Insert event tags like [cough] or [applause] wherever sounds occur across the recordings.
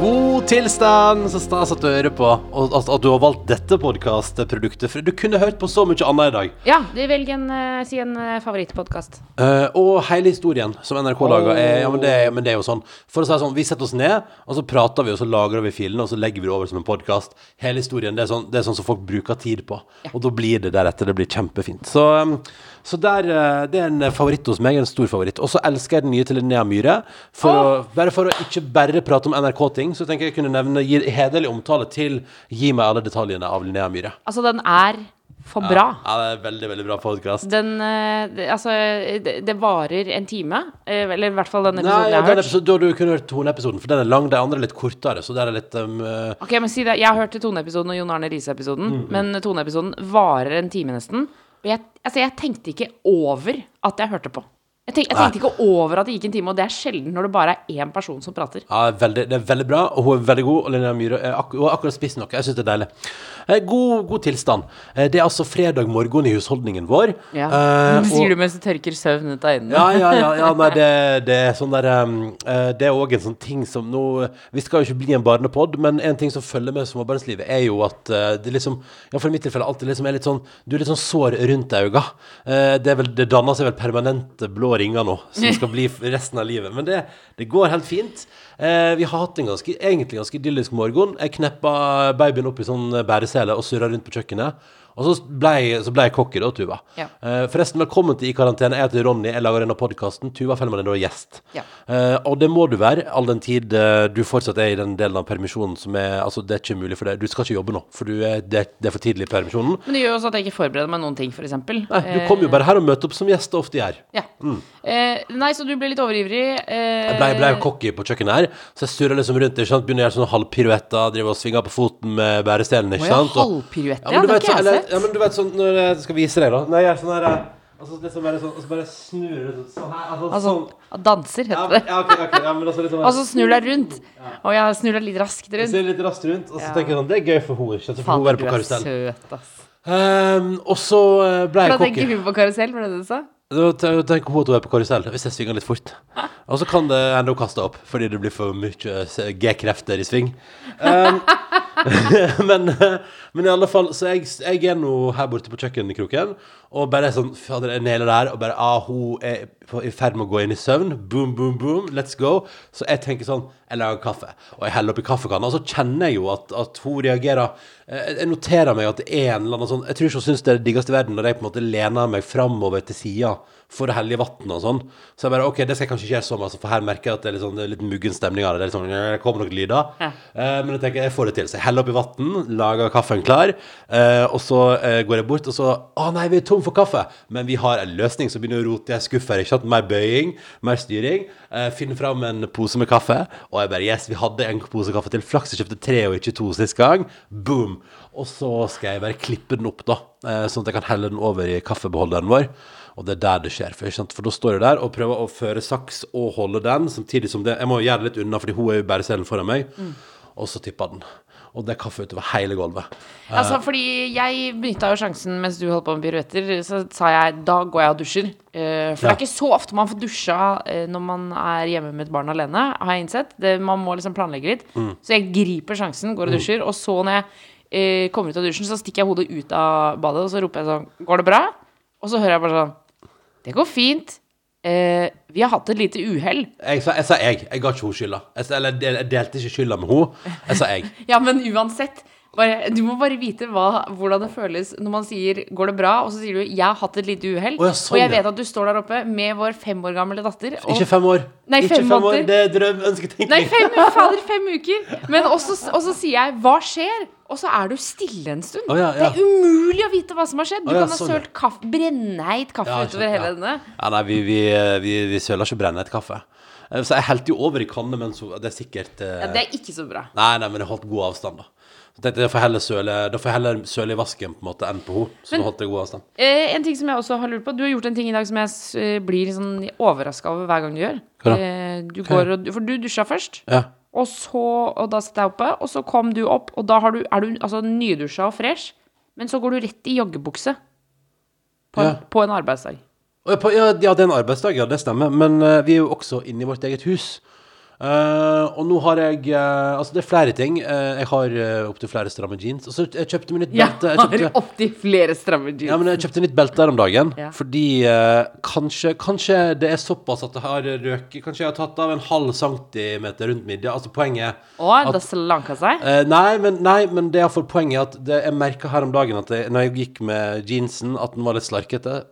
God tilstand! Så stas at du hører på, og at, at du har valgt dette podkastproduktet. For du kunne hørt på så mye annet i dag. Ja, du velger en, uh, si en uh, favorittpodkast. Uh, og hele historien som NRK lager, er, ja, men det, men det er jo sånn For å si det sånn, Vi setter oss ned, og så prater vi, og så lagrer vi filene, og så legger vi det over som en podkast. Hele historien, det er, sånn, det er sånn som folk bruker tid på. Og da blir det deretter. Det blir kjempefint. Så, um, så der, eh, det er en favoritt hos meg. En stor favoritt. Og så elsker jeg den nye til Linnea Myhre. For å, bare for å ikke bare prate om NRK-ting, så tenker jeg kunne nevne gi hederlig omtale til Gi meg alle detaljene av Linnea Myhre. Altså, den er for bra. Ja, det er veldig, veldig bra podkast. Den eh, det, Altså, det, det varer en time. eh, Eller i hvert fall den Nei, episoden ja, jeg har hørt. episode, da du kunne hørt Tone-episoden, for den er lang. De andre er litt kortere, så der er litt um, eh, Ok, men si det. Jeg har hørt Tone-episoden og Jon Arne Riise-episoden, Mm, men Tone-episoden varer en time nesten. Og jeg, altså, jeg tenkte ikke over at jeg hørte på. Jeg, tenk, jeg tenkte ikke over at det gikk en time, og det er sjelden når det bare er én person som prater. ja, veldig, Det er veldig bra, og hun er veldig god. Og Linnea Myhre er ak hun har akkurat spist noe. Jeg syns det er deilig. Eh, god, god tilstand. Eh, det er altså fredag morgen i husholdningen vår. Ja. Eh, det [laughs] sier og- du mens du tørker søvn ut av øynene. Ja, ja, ja, ja nei, [laughs] det, det er sånn der um, eh, Det er òg en sånn ting som nå Vi skal jo ikke bli en barnepod, men en ting som følger med småbarnslivet, er jo at uh, det liksom Ja, for i mitt tilfelle alltid liksom er litt sånn Du er litt sånn sår rundt øynene. Uh, det, er vel, det danner seg vel permanente blå ringer nå, som skal bli resten av livet. Men det, det går helt fint. Eh, vi har hatt en ganske, egentlig ganske idyllisk morgen. Jeg kneppa babyen opp i sånn bæresele og surra rundt på kjøkkenet. Og så ble, så ble jeg cocky da, Tuva. Ja. Eh, forresten, velkommen til I karantene. Jeg heter Ronny, jeg lager denne podkasten. Tuva Fellmann er da gjest. Ja. Eh, og det må du være, all den tid eh, du fortsatt er i den delen av permisjonen som er Altså, det er ikke mulig for deg. Du skal ikke jobbe nå, for du er, det, det er for tidlig i permisjonen. Men det gjør også at jeg ikke forbereder meg noen ting, f.eks. Nei, du kommer jo bare her og møter opp som gjest ofte gjør. Ja. Eh, nei, så du ble litt overivrig. Eh, Jeg ble, ble jo cocky på kjøkkenet her, så jeg surra liksom rundt. Ikke sant? Begynner å gjøre sånne halvpiruetter, driver og svinger på foten med bærestelen. Ikke sant? Og- halvpiruetter, Ja, men du det har vet ikke sånn- jeg eller- sett. Ja, men du vet sånn når jeg skal vise deg, da. Når jeg gjør sånn her eh, Altså liksom bare sånn, og så bare snur jeg sånn her. Altså, Altså, sånn. danser, Ja, heter det. ja, ok, ok, ja, men altså liksom Og så snur deg rundt. Og jeg snur deg litt raskt Jeg rundt. ser litt raskt rundt, og så Ja. tenker jeg sånn Det er gøy for henne, ikke sant? For hun Fader, være du på er karusell. søt, ass. Ehm, og så eh, ble jeg Da tenker cocky. hun på karusell, var det det du sa? Da på at hun er på karusell, hvis jeg svinger litt fort. Og så kan det hende hun kaster opp, fordi det blir for mye eh, G-krefter i sving. Um, [laughs] men, men i alle fall, så jeg, jeg er nå her borte på kjøkkenkroken, og bare sånn Fader, jeg nailer det her, og bare ah, hun er i ferd med å gå inn i søvn. Boom, boom, boom, let's go. Så jeg tenker sånn Jeg lager kaffe, og jeg heller oppi kaffekanna, og så kjenner jeg jo at, at hun reagerer eh, Jeg noterer meg at det er en eller annen sånn Jeg tror ikke hun syns det er det diggeste i verden når jeg på en måte lener meg framover til sida for helle i vann og sånn. Så jeg bare OK, det skal jeg kanskje ikke gjøre så mye, for her merker jeg at det er litt, sånn, det er litt muggen stemning av det. Det er litt sånn, det kommer noen lyder. Ja. Eh, men jeg tenker jeg får det til. Så jeg heller oppi vann, lager kaffen klar, eh, og så eh, går jeg bort, og så Å nei, vi er tom for kaffe! Men vi har en løsning, så begynner jeg å rote i. Ikke sant? Mer bøying, mer styring. Eh, finner fram en pose med kaffe, og jeg bare Yes, vi hadde en pose kaffe til. Flaks jeg kjøpte tre og ikke to sist gang. Boom! Og så skal jeg bare klippe den opp, da, eh, sånn at jeg kan helle den over i kaffebeholderen vår. Og det er der det skjer. For, for da står jeg der og prøver å føre saks og holde den, samtidig som det Jeg må gjøre det litt unna, fordi hun er jo bæreselen foran meg. Og så tippa den. Og det er kaffe utover hele gulvet. Altså, fordi jeg benytta jo sjansen mens du holdt på med piruetter, så sa jeg da går jeg og dusjer. For for det er ikke så ofte man får dusja eh, når man er hjemme med et barn alene, har jeg innsett. Det, man må liksom planlegge litt. Så jeg griper sjansen, går og dusjer, og så når jeg eh, kommer ut av dusjen, så stikker jeg hodet ut av badet, og så roper jeg sånn Går det bra? Og så hører jeg bare sånn Det går fint. Eh, vi har hatt et lite uhell. Jeg jeg. Sa jeg. jeg ga ikke henne skylda. Jeg, eller jeg delte ikke skylda med henne. Jeg sa jeg. [laughs] Ja, men uansett. Bare, du må bare vite hva, hvordan det føles når man sier 'går det bra', og så sier du 'jeg har hatt et lite uhell'. Å, ja, sånn, og jeg ja. vet at du står der oppe med vår fem år gamle datter. Og, Ikke fem år. Nei, ikke fem fem år. Det er drøm, ønsketenkning. Nei, fem, [laughs] fader, fem uker! Men også, og så sier jeg 'hva skjer?' Og så er du stille en stund. Oh, ja, ja. Det er umulig å vite hva som har skjedd. Du oh, ja, kan ha sånn, sølt kaffe, brennheit kaffe Ja, utover hele ja. denne. Ja, nei, vi, vi, vi, vi søler ikke brennhet kaffe. Eh, Så jeg helte jo over i kanne, men så, det er sikkert eh, Ja, det er ikke så bra. Nei, nei, men jeg holdt god avstand, da. Så tenkte jeg, får heller søle, da får jeg heller søle i vasken på en måte enn på henne. Så Men- da holdt jeg god avstand. Eh, en ting som jeg også har lurt på Du har gjort en ting i dag som jeg eh, blir sånn overraska over hver gang du gjør. Hva da? Eh, du går og, for du dusja først. Ja. Og så, og da sitter jeg oppe, og så kom du opp, og da har du, er du altså nydusja og fresh. men så går du rett i joggebukse på, Ja. en, på en arbeidsdag. Ja, ja, det er en arbeidsdag, ja, det stemmer. Men uh, vi er jo også inne i vårt eget hus. Eh, og nå har jeg uh, Altså, det er flere ting. Uh, jeg har uh, opptil flere stramme jeans. Og så jeg kjøpte meg nytt belte. Jeg har kjøpte, opptil flere stramme jeans. ja, men jeg kjøpte nytt belte her om dagen. Ja. Fordi kanskje, kanskje det er såpass at det har røket Kanskje jeg har tatt av en halv centimeter rundt midja. Altså poenget Å, det slanka seg? Nei, men, nei, men det er iallfall poenget at det, jeg merka her om dagen at jeg, når jeg gikk med jeansen, at den var litt slarkete.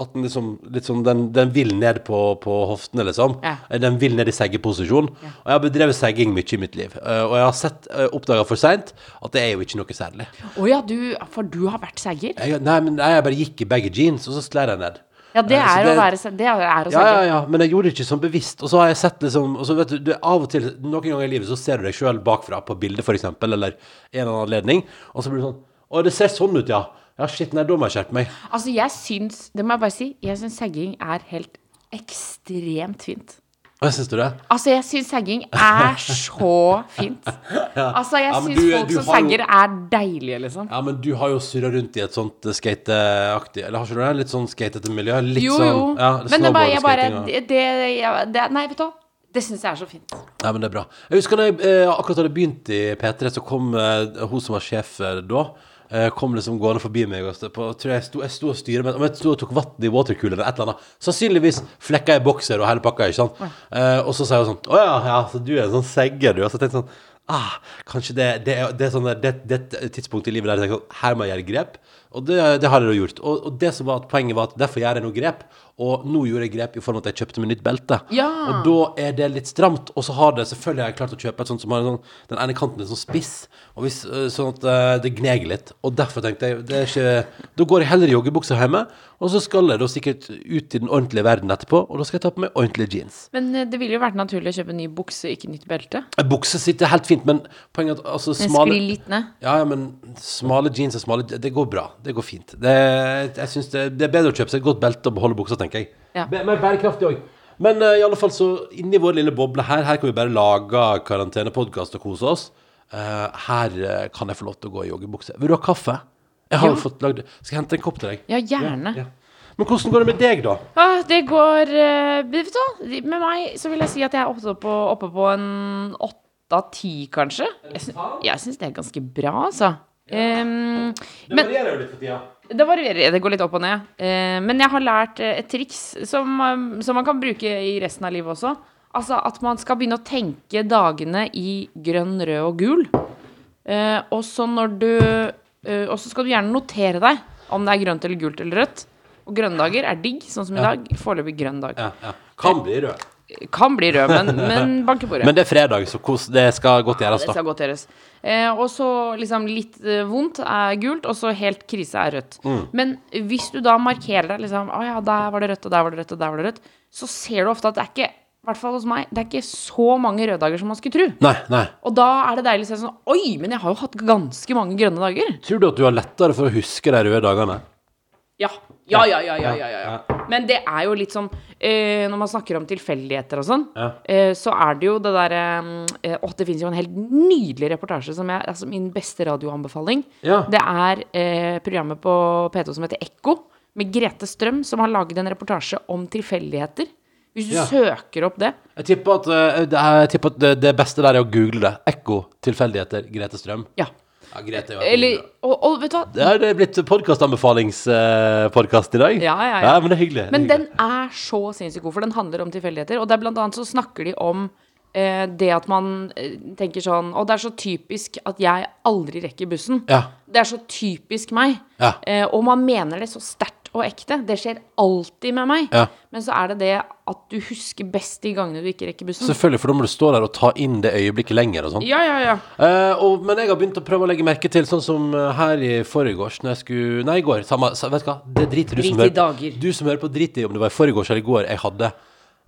At den liksom sånn, den, den vil ned på, på hoftene, liksom. Ja. Eh, Den vil ned i seggeposisjon. Og jeg har bedrevet segging mye i mitt liv. Eh, og jeg har sett, uh, oppdaga for seint at det er jo ikke noe særlig. Å ja, du, for du har vært segger? Jeg, nei, men jeg bare gikk i begge jeans, og så skled jeg ned. Ja, det er, så er å være Det er å Ja, ja, ja, men jeg gjorde det ikke sånn bevisst. Og så har jeg sett liksom Og så vet du, du av og til, noen ganger i livet, så ser du deg sjøl bakfra på bildet, eksempel, eller en eller annen anledning, og så blir du sånn Å, det ser sånn ut, ja. Ja, shit, nei, da må jeg skjerpe meg. Altså, jeg syns Det må jeg bare si. Jeg syns sagging er helt ekstremt fint. Hva syns du det? Altså, jeg syns sagging er så fint. [laughs] Altså, jeg Ja, syns folk som segger, jo- er deilige, liksom. Ja, men du har jo surra rundt i et sånt eh, skateaktig Eller har ikke du det? Litt sånn skatete miljø? Litt Jo, sånn jo. ja, Men det bare, jeg bare det, det, det Nei, vet du hva? Det syns jeg er så fint. Nei, men det er bra. Jeg husker da jeg eh, akkurat hadde begynt i P3, så kom eh, hun som var sjef eh, da, kom liksom gående forbi meg og på, tror jeg sto, jeg sto og styret med Om jeg sto og tok vann i watercooler eller et eller annet. Sannsynligvis flekka i bokser og hele pakka, ikke sant. Eh, og så sier hun sånn Å ja, ja, så du er en sånn segger, du. Og så tenkte jeg sånn Ah, kanskje det, det, er- det, er sånn der- det, det er et tidspunkt i livet der jeg tenker sånn Her må jeg gjøre grep. Og det, det har jeg gjort. Og, og det som var at poenget var at derfor gjør jeg noe grep. Og nå gjorde jeg grep i form av at jeg kjøpte meg nytt belte. Ja. Og da er det litt stramt. Og så har det selvfølgelig har jeg klart å kjøpe et sånt som har en sånn, den ene kanten er sånn spiss, og hvis, øh, sånn at øh, det gneger litt. Og derfor tenkte jeg det er ikke, Da går jeg heller i joggebukse hjemme, og så skal jeg da sikkert ut i den ordentlige verden etterpå, og da skal jeg ta på meg ordentlige jeans. Men eh, det ville jo vært naturlig å kjøpe ny bukse, ikke nytt belte. Bukse sitter helt fint, men poenget er at altså, Den smale sklir litt ned. ja, ja, men smale jeans og smale Det går bra. Det går fint. Det, jeg synes det, det er bedre å kjøpe seg et godt belte og beholde buksa, tenker jeg. Ja. Mer bærekraftig òg. Men uh, i alle fall så inni vår lille boble her, her kan vi bare lage karantenepodkast og kose oss. Uh, her uh, kan jeg få lov til å gå i joggebukse. Vil du ha kaffe? Jeg har Ja. fått lagd Skal jeg hente en kopp til deg? Ja, gjerne. Ja. Men hvordan går det med deg, da? Ah, det går Vet du? Med meg så vil jeg si at jeg er oppe på, oppe på en åtte av ti, kanskje. Jeg syns det er ganske bra, altså. Ehm, Det varierer jo litt for tida. det varierer, det går litt opp og ned. Eh, men jeg har lært eh, et triks som, eh, som man kan bruke i resten av livet også. Altså at man skal begynne å tenke dagene i grønn, rød og gul. Og så når du Og så skal du gjerne notere deg om det er grønt eller gult eller rødt. Og grønne dager er digg, sånn som i dag. Foreløpig grønn dag. Ja, ja. Kan bli rød. Kan bli rød, men, [laughs] men banke rød. Men det er fredag, så kos, det skal godt gjøres, Det skal godt gjøres. Eh, og så liksom litt eh, vondt er gult, og så helt krise er rødt. Mm. Men hvis du da markerer deg liksom Å ja, der var det rødt, og der var det rødt, og der var det rødt, så ser du ofte at det er ikke i hvert fall hos meg, det er ikke så mange røde dager som man skulle tro. Nei, nei. Og da er det deilig å se sånn Oi, men jeg har jo hatt ganske mange grønne dager. Tror du at du har lettere for å huske de røde dagene? Ja. Ja, ja, ja, ja, ja, ja. Men det er jo litt sånn eh, Når man snakker om tilfeldigheter og sånn, Ja. eh, så er det jo det derre eh, Å, det finnes jo en helt nydelig reportasje som er Altså min beste radioanbefaling. Ja. Det er eh, programmet på P2 som heter Ekko, med Grete Strøm, som har laget en reportasje om tilfeldigheter. Hvis du Ja. søker opp det. Jeg tipper at, eh, det, er, jeg tipper at det, det beste der er å google det. Ekko, tilfeldigheter, Grete Strøm. Ja. Ja, Grete er jo Eller. Og, og vet du hva? Det er blitt podkastanbefalingspodkast i dag. Ja, ja, ja. men det er hyggelig. Men det er den er så sinnssykt god, for den handler om tilfeldigheter. Og det er blant annet så snakker de om eh, det at man eh, tenker sånn Og det er så typisk at jeg aldri rekker bussen. Ja. Det er så typisk meg. Ja. Eh, og man mener det så sterkt og ekte. Det skjer alltid med meg. Ja. Men så er det det at du husker best de gangene du ikke rekker bussen. Selvfølgelig, for da må du stå der og ta inn det øyeblikket lenger og sånn. Ja, ja, ja. Eh, og, men jeg har begynt å prøve å legge merke til, sånn som eh, her i forgårs når jeg skulle Nei, i går. Samme, vet du hva? Det driter du som hører dager. Du som hører på, drit i om det var i forgårs eller i går. Jeg hadde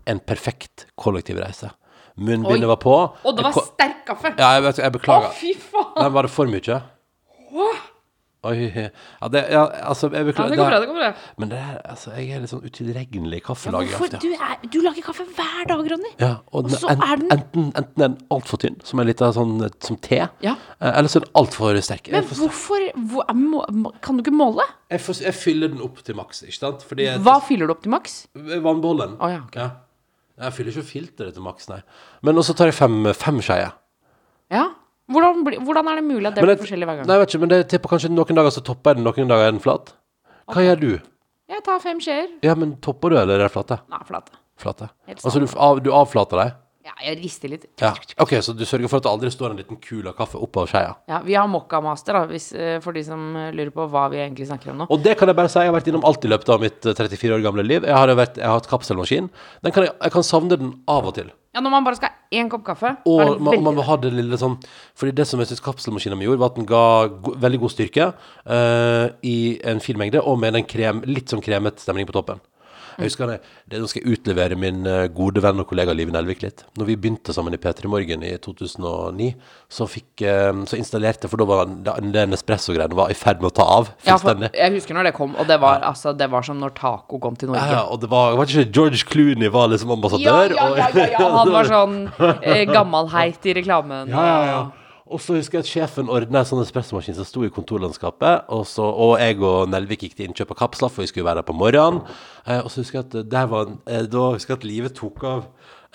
en perfekt kollektivreise. Munnbindet var på. Og det var sterk kaffe! Ja, jeg, vet- jeg Å, fy faen! Nei, var det for mye? Oi, ja, det, ja, altså, jeg Ja, det går bra, det går bra. Men det er, altså, jeg er litt sånn utilregnelig Ja, kaffelager. hvorfor? Du, er, du lager kaffe hver dag, Ronny. Ja, og, Og så en, er den- enten, enten er den altfor tynn, som er litt av sånn eh, som te, Ja. eh, eller så er den altfor sterk. Men Jeg, hvorfor hvor, må, Kan du ikke måle? jeg, for, jeg fyller den opp til maks, ikke sant? Jeg, Hva fyller du opp til maks? Vannbollen. Oh, ja, okay. ja. Jeg fyller ikke filteret til maks, nei. Men også tar jeg fem, fem skeier. Ja. Hvordan, bli- hvordan er det mulig at det Men blir jeg- forskjellig hver gang? Nei, jeg vet ikke, men det tipper kanskje noen dager så topper jeg den, noen dager er den flat. Hva gjør du? Jeg tar fem skjeer. Ja, men topper du, eller er det flate? Nei, flate. Flate. Helt Altså, du, av, du avflater deg? Ja, jeg rister litt. Ja. Ok, så du sørger for at det aldri står en liten kul av kaffe oppå skeia? Ja, vi har Mokka-master, da, hvis, eh, for de som eh, lurer på hva vi egentlig snakker om nå. Og det kan jeg bare si, jeg har vært innom alt i løpet av mitt eh, 34 år gamle liv. Jeg har, vært, jeg har hatt kapselmaskin. Den kan jeg, jeg kan savne den av og til. Ja, når man bare skal ha én kopp kaffe, er Og det man, veldig man må ha det lille sånn Fordi det som jeg syns kapselmaskinen min gjorde, var at den ga go veldig god styrke uh, i en fin mengde, og med en krem, litt sånn kremet stemning på toppen. Jeg husker det, det Nå skal jeg utlevere min eh, gode venn og kollega Live Nelvik litt. Når vi begynte sammen i P3 Morgen i 2009, så, fikk, eh, så installerte For da var den, den Nespresso-greien var i ferd med å ta av Ja, for jeg husker når det kom, og det var, altså, det var som når taco kom til Norge. Ja, og det var, var ikke George Clooney var liksom ambassadør? ja, ja, ja, ja, ja. [laughs] Han var sånn eh, gammalheit i reklamen. Ja, ja, ja. Og så husker jeg at sjefen ordna en sånn espressomaskin som sto i kontorlandskapet. Og, så, og jeg og Nelvik gikk til innkjøp av kapsler, for vi skulle være der på morgenen. Eh, og så husker jeg at der var eh, da husker jeg at livet tok av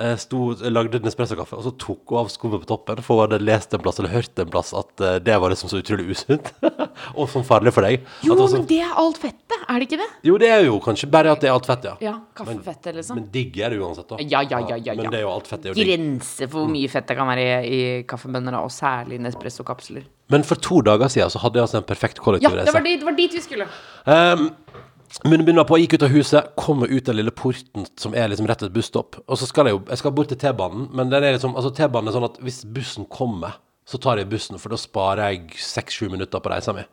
eh, sto, lagde en espressokaffe, og så tok hun av skummet på toppen. For hun hadde lest en plass, eller hørt en plass, at eh, det var liksom så utrolig usunt. [laughs] og sånn farlig for deg. Jo, At det var men sånn- det er alt fettet, er det ikke det? jo, det er jo kanskje bare at det er alt fett, ja. Ja, kaffefettet, liksom. Men digg er det uansett, da. Ja, ja, ja, ja, Men det er jo alt fett. er jo. Grense for hvor mye fett det kan være i, i kaffebønner, og særlig Nespresso-kapsler. Men for to dager siden så hadde jeg altså en perfekt Ja, det var, dit, det var dit vi skulle. Um, Munnbind var på, gikk ut av huset, kommer ut den lille porten som er liksom rett ved et busstopp. Og så skal jeg jo Jeg skal bort til T-banen, men den er liksom Altså T-banen er sånn at hvis bussen kommer, så tar jeg bussen, for da sparer jeg seks-sju minutter på reisa mi.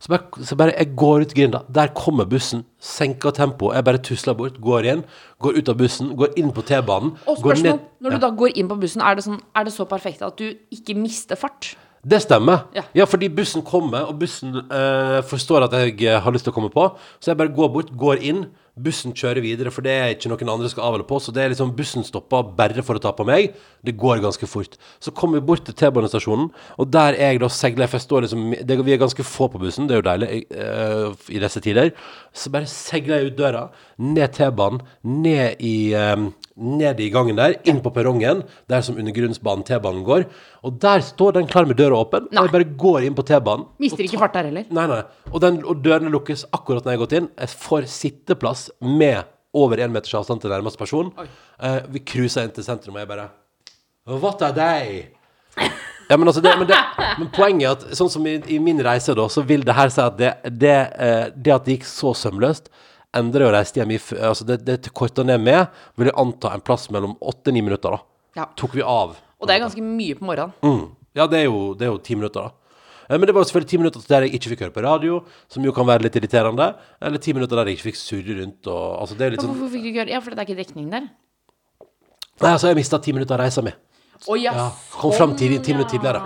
Så bare, så bare Jeg går ut grinda. Der kommer bussen. Senker tempoet. Jeg bare tusler bort, går inn, går ut av bussen, går inn på T-banen. Og går spørsmål, ned- når du da går inn på bussen, er det, sånn, er det så perfekt at du ikke mister fart? Det stemmer. Ja. Ja, fordi bussen kommer, og bussen eh, forstår at jeg har lyst til å komme på. Så jeg bare går bort, går inn. Bussen kjører videre, for det er ikke noen andre skal av eller på. Så det er liksom bussen stopper bare for å ta på meg. Det går ganske fort. Så kommer vi bort til T-banestasjonen, og der er jeg da seiler. For jeg står liksom det, Vi er ganske få på bussen, det er jo deilig uh, i disse tider. Så bare seiler jeg ut døra, ned T-banen, ned i um, ned i gangen der, inn på perrongen, der som undergrunnsbanen T-banen går. Og der står den klar med døra åpen, Nei. og jeg bare går inn på T-banen. Mister ikke fart der heller? Nei, nei. Og, den, og dørene lukkes akkurat når jeg har gått inn. Jeg får sitteplass med over én meters avstand til nærmeste person. Eh, vi cruiser inn til sentrum, og jeg bare What are they? Ja, men, altså det, men, det, men poenget er at sånn som i, i min reise, da, så vil det her si at det, det, eh, det at det gikk så sømløst, endrer jo f- Altså det, det korta ned med, vil jeg anta en plass mellom åtte-ni minutter, da. Ja. Tok vi av. Og det er ganske mye på morgenen. Mm. Ja, det er jo det er jo ti minutter, da. Eh, Men det var selvfølgelig ti minutter der jeg ikke fikk høre på radio, som jo kan være litt irriterende. Eller ti minutter der jeg ikke fikk surre rundt og Altså, det er litt sånn Hvorfor fikk du ikke høre? Ja, for det er ikke dekning der. Nei, altså, jeg mista ti minutter av reisa mi. Oh, ja, Ja, kom fram sånn, ti minutter tidligere.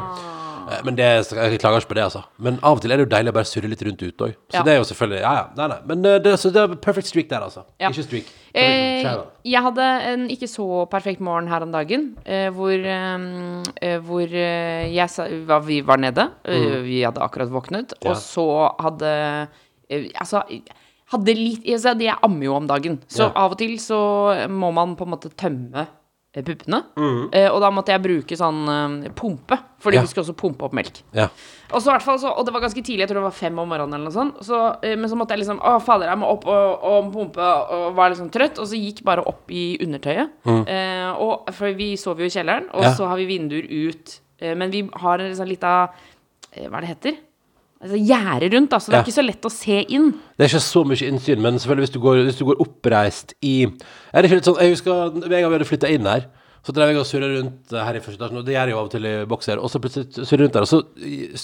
Eh, Men det, jeg klager ikke på det, altså. Men av og til er det jo deilig å bare surre litt rundt ute òg. Så Ja. det er jo selvfølgelig Ja, ja. Nei, nei. Men eh, det, så det er perfect streak der, altså. Ja. Ikke streak. Eh, Shadow. jeg hadde en ikke så perfekt morgen her om dagen, eh, hvor, eh, eh, hvor eh, jeg sa, var, vi var nede. eh, Vi hadde akkurat våknet, Mm. Ja. og så hadde eh, Altså, hadde litt Jeg, sa, jeg ammer jo om dagen, så Ja. av og til så må man på en måte tømme eh, puppene. Mm. Eh, og da måtte jeg bruke sånn eh, pumpe, fordi Ja. vi skulle også pumpe opp melk. Ja. Og så så, og det var ganske tidlig, jeg tror det var fem om morgenen eller noe sånt. Så, eh, men så måtte jeg liksom Å, fader, jeg må opp og, og pumpe, og var liksom trøtt. Og så gikk bare opp i undertøyet. Eh, og, for vi sover jo i kjelleren, og Mm. Ja. så har vi vinduer ut. Eh, men vi har en sånn lita eh, Hva er det heter? Altså Gjerde rundt, da, så det Ja. er ikke så lett å se inn. Det er ikke så mye innsyn, men selvfølgelig hvis du går, hvis du går oppreist i Er det ikke litt sånn Jeg husker en gang vi hadde flytta inn her, så drev jeg og surra rundt her i første etasjen, og det gjør jeg jo av og til i bokser, og så plutselig surra rundt der, og så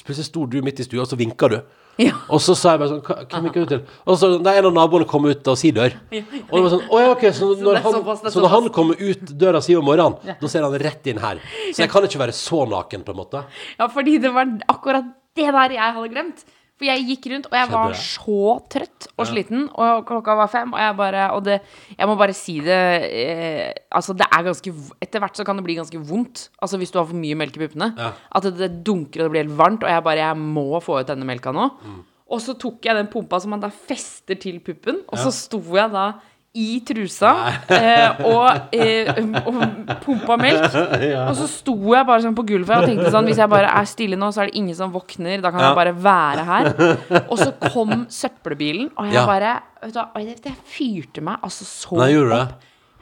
plutselig sto du midt i stua, og så vinka du. Ja. Og så sa jeg bare sånn "Hva- Hvem vinker du til? Og så Nei, en av naboene kom ut av si dør. Og det var sånn Å ja, OK. Så [laughs] når, er han, såpass, det er så når han kommer ut døra si om morgenen, da ser han rett inn her. Så jeg kan ikke være så naken, på en måte. Ja, fordi det var akkurat det der jeg hadde glemt. For jeg gikk rundt, og jeg var så trøtt og sliten. Og klokka var fem, og jeg bare Og det, jeg må bare si det eh, Altså, det er ganske Etter hvert så kan det bli ganske vondt. Altså hvis du har for mye melk i puppene. Ja. At det, det dunker og det blir helt varmt, og jeg bare Jeg må få ut denne melka nå. Mm. Og så tok jeg den pumpa som man da fester til puppen, og så sto jeg da i trusa eh, og, eh, og pumpa melk. [laughs] Og så sto jeg bare sånn på gulvet og tenkte sånn Hvis jeg bare er stille nå, så er det ingen som våkner. Da kan Ja. jeg bare være her. [laughs] Og så kom søppelbilen, og jeg Ja. bare du, det, fyrte meg altså så Nei, opp.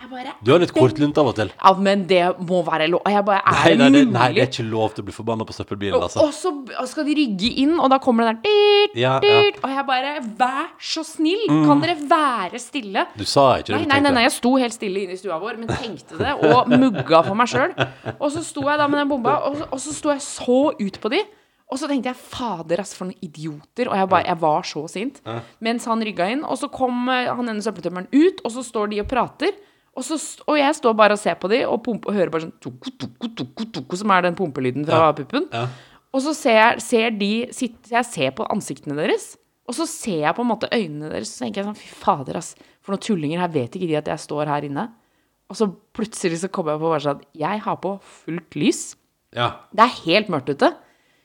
Bare, Du har litt kortlunt av og til. Ja, men det må være lov. Og jeg bare Er Nei, nei, nei, det er ikke lov til å bli forbanna på søppelbilen, Og, altså. og så skal de rygge inn, og da kommer den der dyrt, Ja, ja. dyrt, Og jeg bare Vær så snill! Kan dere være stille? Du sa ikke det Nei, du nei, nei, nei, jeg sto helt stille inne i stua vår, men tenkte det, og mugga for meg sjøl. Og så sto jeg da med den bomba, og, så- og så sto jeg så ut på de. Og så tenkte jeg fader, ass, for noen idioter. Og jeg, bare, jeg var så sint. Mens han rygga inn, og så kom eh, han ene søppeltømmeren ut, og så står de og prater. Og, så, og jeg står bare og ser på de og, pumpe, og hører bare sånn tuku, tuku, tuku, tuku, som er den pumpelyden fra puppen. Ja. Og så ser, jeg- ser de sitt, Jeg ser på ansiktene deres, og så ser jeg på en måte øynene deres, og så tenker jeg sånn Fy fader, ass. For noen tullinger. Her vet ikke de at jeg står her inne. Og så plutselig så kommer jeg på bare sånn Jeg har på fullt lys. Ja. Det er helt mørkt ute.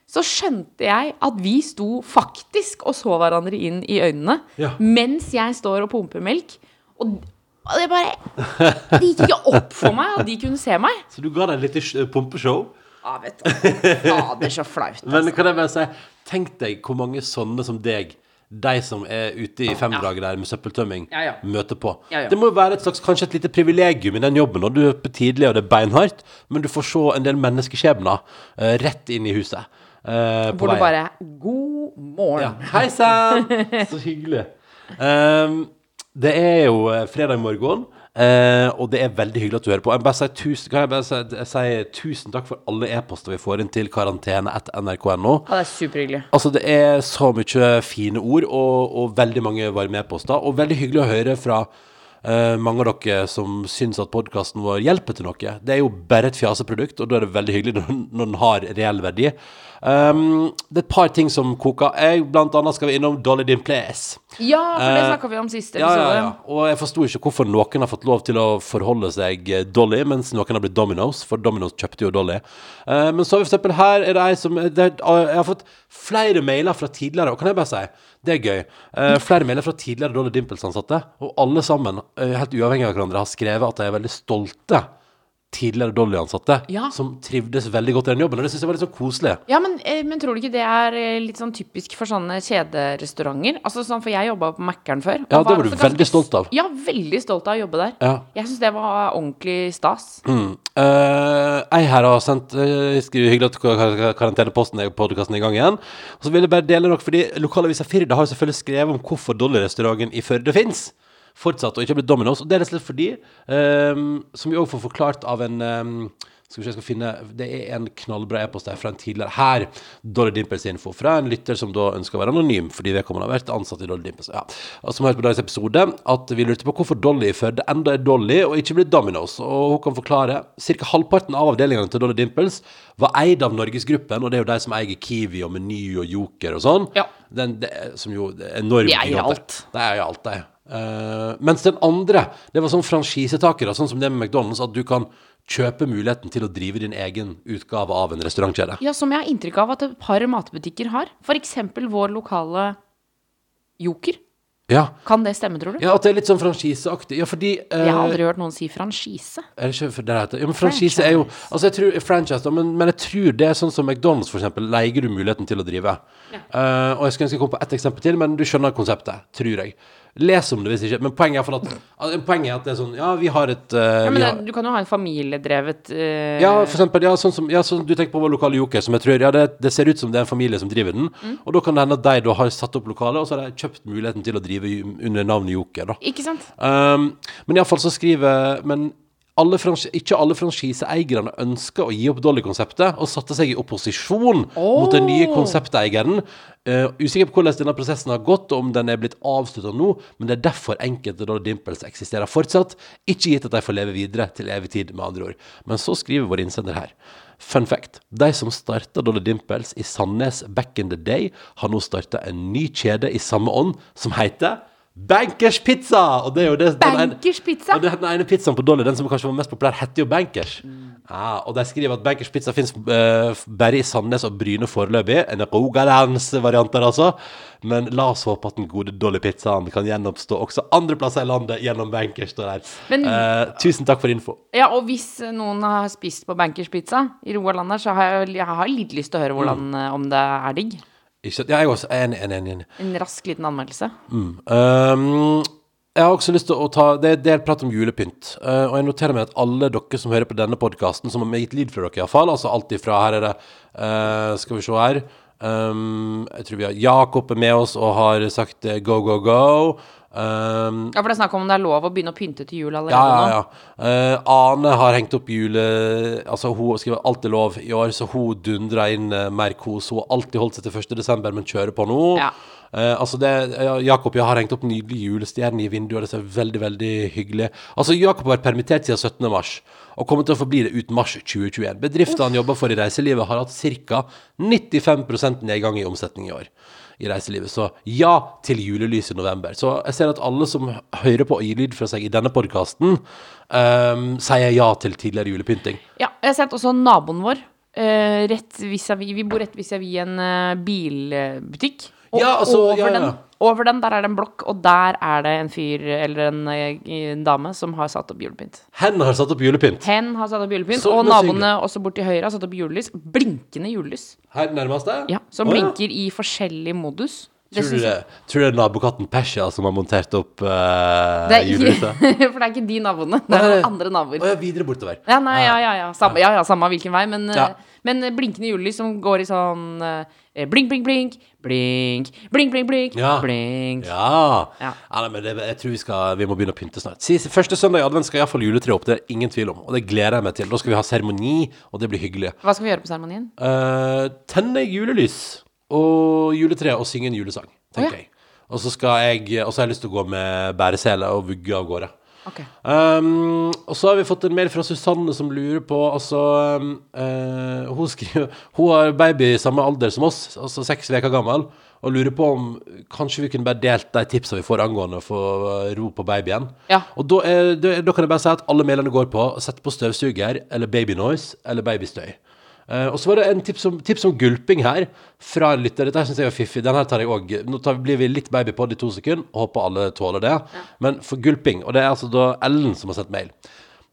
Så skjønte jeg at vi sto faktisk og så hverandre inn i øynene Ja. mens jeg står og pumper melk. Og, og det bare [laughs] Det gikk ikke opp for meg at de kunne se meg. Så du ga deg litt eh, pumpeshow. Ja, vet du. Fader, så flaut. Men kan jeg bare si, tenk deg hvor mange sånne som deg, de som er ute i femdraget der med søppeltømming, Ja, ja. møter på. Ja, ja. Det må jo være et slags, kanskje et lite privilegium i den jobben, og du er oppe tidlig, og det er beinhardt, men du får se en del menneskeskjebner uh, rett inn i huset. Uh, Hvor du bare God morgen. Ja. Hei sann! [laughs] Så hyggelig. Ehm, det er jo eh, fredag morgen, eh, og det er veldig hyggelig at du hører på. Jeg bare sier tusen, kan jeg bare si, jeg sier tusen takk for alle e-poster vi får inn til karantene etter nrk.no. Ja, det er superhyggelig. Altså, det er så mye fine ord og, og veldig mange varme e-poster, og veldig hyggelig å høre fra eh, mange av dere som syns at podkasten vår hjelper til noe. Det er jo bare et fjaseprodukt, og da er det veldig hyggelig når, når den har reell verdi. Um, det er et par ting som koker. Jeg, blant annet skal vi innom Dolly Din Place. Ja, for det uh, snakka vi om sist episode. ja, ja. Og jeg forsto ikke hvorfor noen har fått lov til å forholde seg eh, Dolly, mens noen har blitt Domino's, for Domino's kjøpte jo Dolly. Uh, men så har vi for eksempel her er det ei som det, Jeg har fått flere mailer fra tidligere, og kan jeg bare si det er gøy. Eh, flere melder fra tidligere Dolly Dimples-ansatte, og alle sammen, eh, helt uavhengig av hverandre, har skrevet at de er veldig stolte tidligere Dolly-ansatte, Ja. som trivdes veldig godt i den jobben. Og det syns jeg var litt så koselig. Ja, men, eh, men tror du ikke det er eh, litt sånn typisk for sånne kjederestauranter? Altså sånn, For jeg jobba på Mækkern før. Ja, det var du ganske veldig stolt av. Ja, veldig stolt av å jobbe der. Ja. Jeg syns det var ordentlig stas. Mm. Uh, jeg her har sendt uh, Hyggelig at kar- kar- karanteneposten er podkasten i gang igjen. Og så vil jeg bare dele noe, fordi lokalavisa Firda har jo selvfølgelig skrevet om hvorfor Dolly-restauranten i Førde fins. Fortsatt, og ikke blitt Domino's. Og det er rett og slett fordi, um, som vi òg får forklart av en um, skal vi se, jeg skal finne Det er en knallbra e-post her fra en tidligere Her! Dolly Dimples info fra en lytter som da ønsker å være anonym, fordi vedkommende har vært ansatt i Dolly Dimples. Ja. Og som har hørt på dagens episode, at vi lurte på hvorfor Dolly i Førde enda er Dolly og ikke blir Domino's. Og hun kan forklare ca. halvparten av avdelingene til Dolly Dimples var eid av Norgesgruppen, og det er jo de som eier Kiwi og Meny og Joker og sånn. Ja. Den, det, som jo enormt De eier alt. De eier alt, de. Eh, mens den andre, det var sånn franchisetakere, sånn som det med McDonald's, at du kan kjøpe muligheten til å drive din egen utgave av en restaurantkjede. Ja, Som jeg har inntrykk av at et par matbutikker har. F.eks. vår lokale Joker. Ja. Kan det stemme, tror du? ja, at det er litt sånn franchiseaktig. Ja, fordi uh, Jeg har aldri hørt noen si franchise. Er det ikke for det heter? Ja, men franchise er jo Altså, jeg tror franchise, da, men, men jeg tror det er sånn som McDonald's, for eksempel, leier du muligheten til å drive. Eh, og jeg skulle ønske jeg kom på ett eksempel til, men du skjønner konseptet, tror jeg. Les om det hvis ikke. Men poenget er, at, altså, poenget er at det er sånn Ja, vi har et uh, Ja, men men har, du kan jo ha en familiedrevet uh, Ja, for eksempel, ja, sånn som ja, sånn du tenker på vår lokale Joker, som jeg tror Ja, det, det ser ut som det er en familie som driver den. Mm. Og da kan det hende at de da har satt opp lokalet, og så har de kjøpt muligheten til å drive under navnet Joker, da. Ikke sant? Um, men iallfall så skriver Men alle ikke alle franchiseeierne ønska å gi opp Dolly-konseptet, og satte seg i opposisjon mot den nye konsepteieren. Uh, usikker på hvordan denne prosessen har gått, og om den er blitt avslutta nå, men det er derfor enkelte Dolly Dimples eksisterer fortsatt. Ikke gitt at de får leve videre til evig tid, med andre ord. Men så skriver vår innsender her. Fun fact. De som starta Dolly Dimples i Sandnes back in the day, har nå starta en ny kjede i samme ånd, som heter Bankers Pizza! Og det er jo det, den ene- Pizza? Og det, den ene pizzaen på Dolly, den som kanskje var mest populær, heter jo Bankers. Ja, og de skriver at Bankers Pizza fins bare i Sandnes og Bryne foreløpig. En Rogalandsvariant der, altså. Men la oss håpe at den gode Dolly-pizzaen kan gjenoppstå også andre plasser i landet gjennom Bankers. Men- uh, tusen takk for info. Ja, og hvis noen har spist på Bankers Pizza i Rogaland så har jeg, jeg har litt lyst til å høre hvordan, Mm. eh, om det er digg. Ikke, ja, jeg også enig, enig, enig. En rask liten anmeldelse. Um, jeg har også lyst til å ta Det er del prat om julepynt. Uh, og jeg noterer meg at alle dere som hører på denne podkasten, som har gitt lyd fra dere iallfall, altså alt ifra Her er det uh, Skal vi se her. Um, jeg tror vi har Jakob er med oss og har sagt uh, go, go, go. Um, Ja, for det er snakk om det er lov å begynne å pynte til jul allerede ja, ja, nå. ja. Eh, Ane har hengt opp jule... Altså, hun skriver alt er lov i år, så hun dundrer inn uh, mer kos. Hun har alltid holdt seg til 1. desember, men kjører på nå. Ja. Uh, altså det, Jakob jeg har hengt opp nydelige julestjerner i vinduet, og det ser veldig veldig hyggelig Altså, Jakob har vært permittert siden 17. mars, og kommer til å forbli det ut mars 2021. Bedriften han jobber for i reiselivet, har hatt ca. 95% nedgang i omsetning i år. I reiselivet. Så ja til julelys i november. Så jeg ser at alle som hører på og gir lyd fra seg i denne podkasten, sier ja til tidligere julepynting. Ja, jeg har sett også naboen vår. Uh, rett vis-à-vis Vi bor rett vis-à-vis en uh, bilbutikk. Og Ja, altså, over, ja, ja. Den, over den der er det en blokk, og der er det en fyr eller en, eh, en dame som har satt opp julepynt. Hen har satt opp julepynt. Hen har satt opp julepynt, Så- og naboene også borti høyre har satt opp julelys. Blinkende julelys. Her nærmest det? Ja, som ja. blinker i forskjellig modus. Tror du det, tror du det er nabokatten Pesha som har montert opp uh, det er julehuset? [laughs] For det er ikke de naboene, det er noen andre naboer. Å ja, videre bortover. Ja, nei, ja, ja, ja. Samme, ja, ja, samme hvilken vei, men, Ja. eh, men blinkende julelys som går i sånn eh, blink, blink, blink, blink, blink, blink, blink, Ja. blink. Ja. Ja. ja nei, men det, jeg tror vi, skal, vi må begynne å pynte snart. Sist, første søndag i advent skal iallfall juletreet opp. Det er ingen tvil om. Og det gleder jeg meg til. Da skal vi ha seremoni, og det blir hyggelig. Hva skal vi gjøre på seremonien? Uh, tenne julelys og juletreet og synge en julesang, tenker Å, jeg. Og så skal jeg Og så har jeg lyst til å gå med bæresele og vugge av gårde. Ok. Um, og så har vi fått en mail fra Susanne som lurer på Altså um, uh, Hun skriver Hun har baby i samme alder som oss, altså seks uker gammel, og lurer på om kanskje vi kunne bare delt de tipsa vi får angående å få ro på babyen. Ja. Og da, er, da, da kan jeg bare si at alle mailene går på sett på støvsuger eller babynoise eller babystøy. Eh, og så var det en tips om, tips om gulping her fra en lytter. Dette syns jeg er fiffig. Den her tar jeg òg. Nå tar, blir vi litt babypod i to sekunder. Håper alle tåler det. Men for gulping, og det er altså da Ellen som har sendt mail.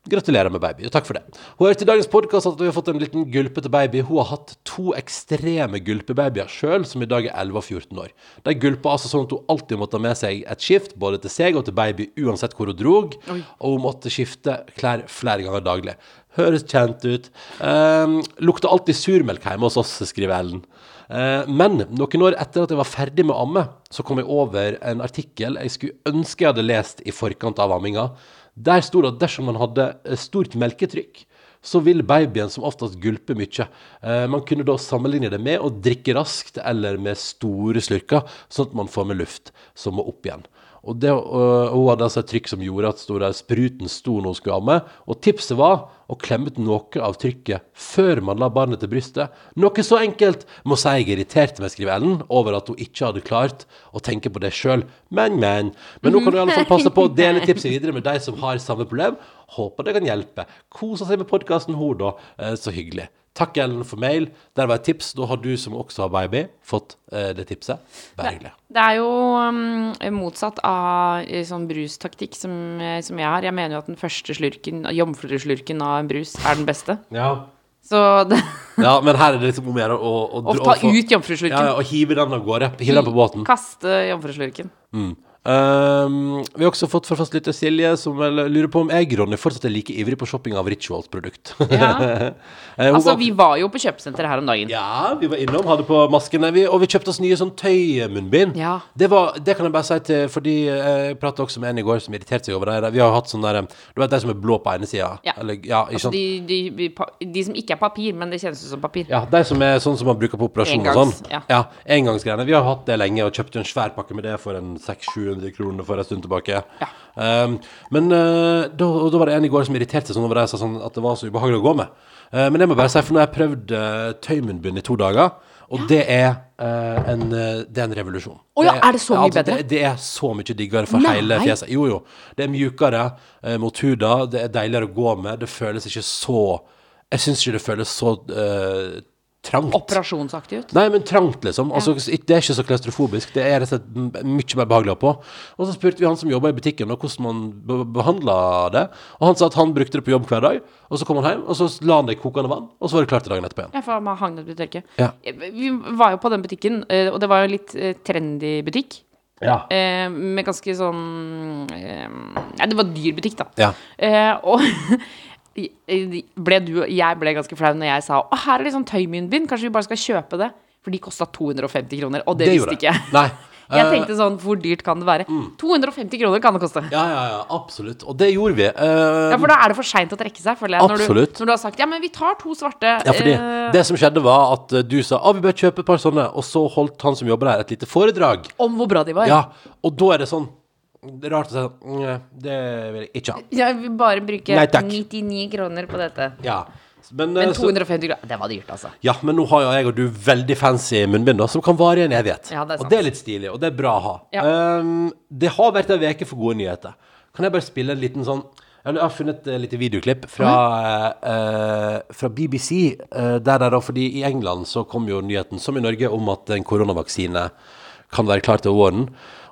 Gratulerer med baby, og takk for det. Hun har hørt i dagens podkast at vi har fått en liten gulpete baby. Hun har hatt to ekstreme gulpebabyer sjøl, som i dag er 11 og 14 år. De gulpa altså sånn at hun alltid måtte ha med seg et skift, både til seg og til baby, uansett hvor hun drog. Og hun måtte skifte klær flere ganger daglig. Høres kjent ut. Um, lukta alltid surmelk hjemme hos oss, skriver Ellen. Eh, men noen år etter at jeg var ferdig med å amme, så kom jeg over en artikkel jeg skulle ønske jeg hadde lest i forkant av amminga. Der sto det at dersom man hadde eh, stort melketrykk, så vil babyen som oftest gulpe mye. Eh, man kunne da sammenligne det med å drikke raskt eller med store slurker, sånn at man får med luft som må opp igjen. Og det, og hun hadde altså et trykk som gjorde at der, spruten sto når hun skulle amme. Og tipset var å klemme ut noe av trykket før man la barnet til brystet. Noe så enkelt må si jeg irriterte meg, skriver Ellen, over at hun ikke hadde klart å tenke på det sjøl. Men, men. Men nå kan du i alle fall passe på å dele tipset videre med de som har samme problem. Håper det kan hjelpe. Kosa seg med podkasten, hun, da. Eh, Så hyggelig. Takk, Ellen, for mail. Der var et tips. Da har du som også har baby, fått eh, det tipset. Bare hyggelig. Det er jo um, motsatt av eh, sånn brustaktikk som, eh, som jeg har. Jeg mener jo at den første slurken, jomfruslurken av en brus, er den beste. Ja. Så det, [laughs] ja, men her er det liksom om å gjøre å, å ta ut jomfruslurken. Ja, og hive den av gårde. Hive den på båten. Kaste jomfruslurken. Mm. Um, vi har også fått fra fastlytter Silje, som lurer på om jeg, Ronny, fortsatt er like ivrig på shopping av Rituals-produkt. [laughs] Ja. Eh, Altså, vi var jo på kjøpesenteret her om dagen. Ja, vi var innom, hadde på maskene, vi, og vi kjøpte oss nye sånn tøymunnbind. Ja. Det, var, det kan jeg bare si til, fordi eh, jeg pratet også med en i går som irriterte seg over det. Vi har hatt sånn der, du vet de som er blå på ene sida? Ja. Eller, ja, Altså, de, de, de, de som ikke er papir, men det kjennes ut som papir. Ja, de som er sånn som man bruker på operasjon og sånn. ja. Ja, engangsgreiene. Vi har hatt det lenge og kjøpte en svær pakke med det for en 600-700 700 kroner for en stund tilbake. Um, men uh, da, da var det en i går som irriterte seg over det sånn at det var så ubehagelig å gå med. Uh, men jeg må bare si, for nå har jeg prøvd uh, tøymunnbind i to dager, og det, er, uh, en, det er en revolusjon. Å ja, er det så mye altså, bedre? Det, det er så mye diggere for Nei. hele fjeset. Jo, jo. Det er mjukere mot huda, det er deiligere å gå med, det føles ikke så Jeg syns ikke det føles så eh, trangt. Operasjonsaktig ut. Nei, men trangt, liksom. Altså, Det er ikke så klaustrofobisk. Det er rett og slett mye mer behagelig å ha på. Og så spurte vi han som jobba i butikken, og hvordan man be behandla det. Og han sa at han brukte det på jobb hver dag. Og så kom han hjem, og så la han det i kokende vann, og så var det klart til dagen etterpå igjen. Ja, for man hang det i tørke. Ja. Vi var jo på den butikken, eh, og det var jo litt eh, trendy butikk. Ja. Eh, med ganske sånn eh, Nei, det var dyr butikk, da. Ja. Eh, og [laughs] ble du, jeg ble ganske flau når jeg sa Å, her er det sånn tøymunnbind, kanskje vi bare skal kjøpe det? For de kosta 250 kroner, og det, det visste ikke jeg. Nei. [laughs] Jeg Eh, mm. tenkte sånn, hvor dyrt kan det være? 250 kroner kan det koste. Ja, ja, ja, absolutt. Og det gjorde vi. Uh, Ja, For da er det for seint å trekke seg, føler jeg. Når du, Absolutt. når du har sagt ja, men vi tar to svarte. Ja, fordi uh, det som skjedde var at eh, du sa ah, vi bør kjøpe et par sånne, og så holdt han som jobber der et lite foredrag. om hvor bra de var. Ja, og da er det sånn Det er rart å si sånn Det vil jeg ikke ha. Jeg vil bare bruke Nei, 99 kroner på dette. Ja. Men, eh, Men 250 kroner, det var dyrt, altså. ja, men nå har jo jeg og du veldig fancy munnbind som kan vare i en evighet. Ja, det og det er litt stilig, og det er bra å ha. Ja. Um, det har vært en veke for gode nyheter. Kan jeg bare spille en liten sånn Jeg har funnet et lite videoklipp fra, eh, fra BBC. Uh, der det er da, fordi I England så kom jo nyheten, som i Norge, om at en koronavaksine kan være klar til våren.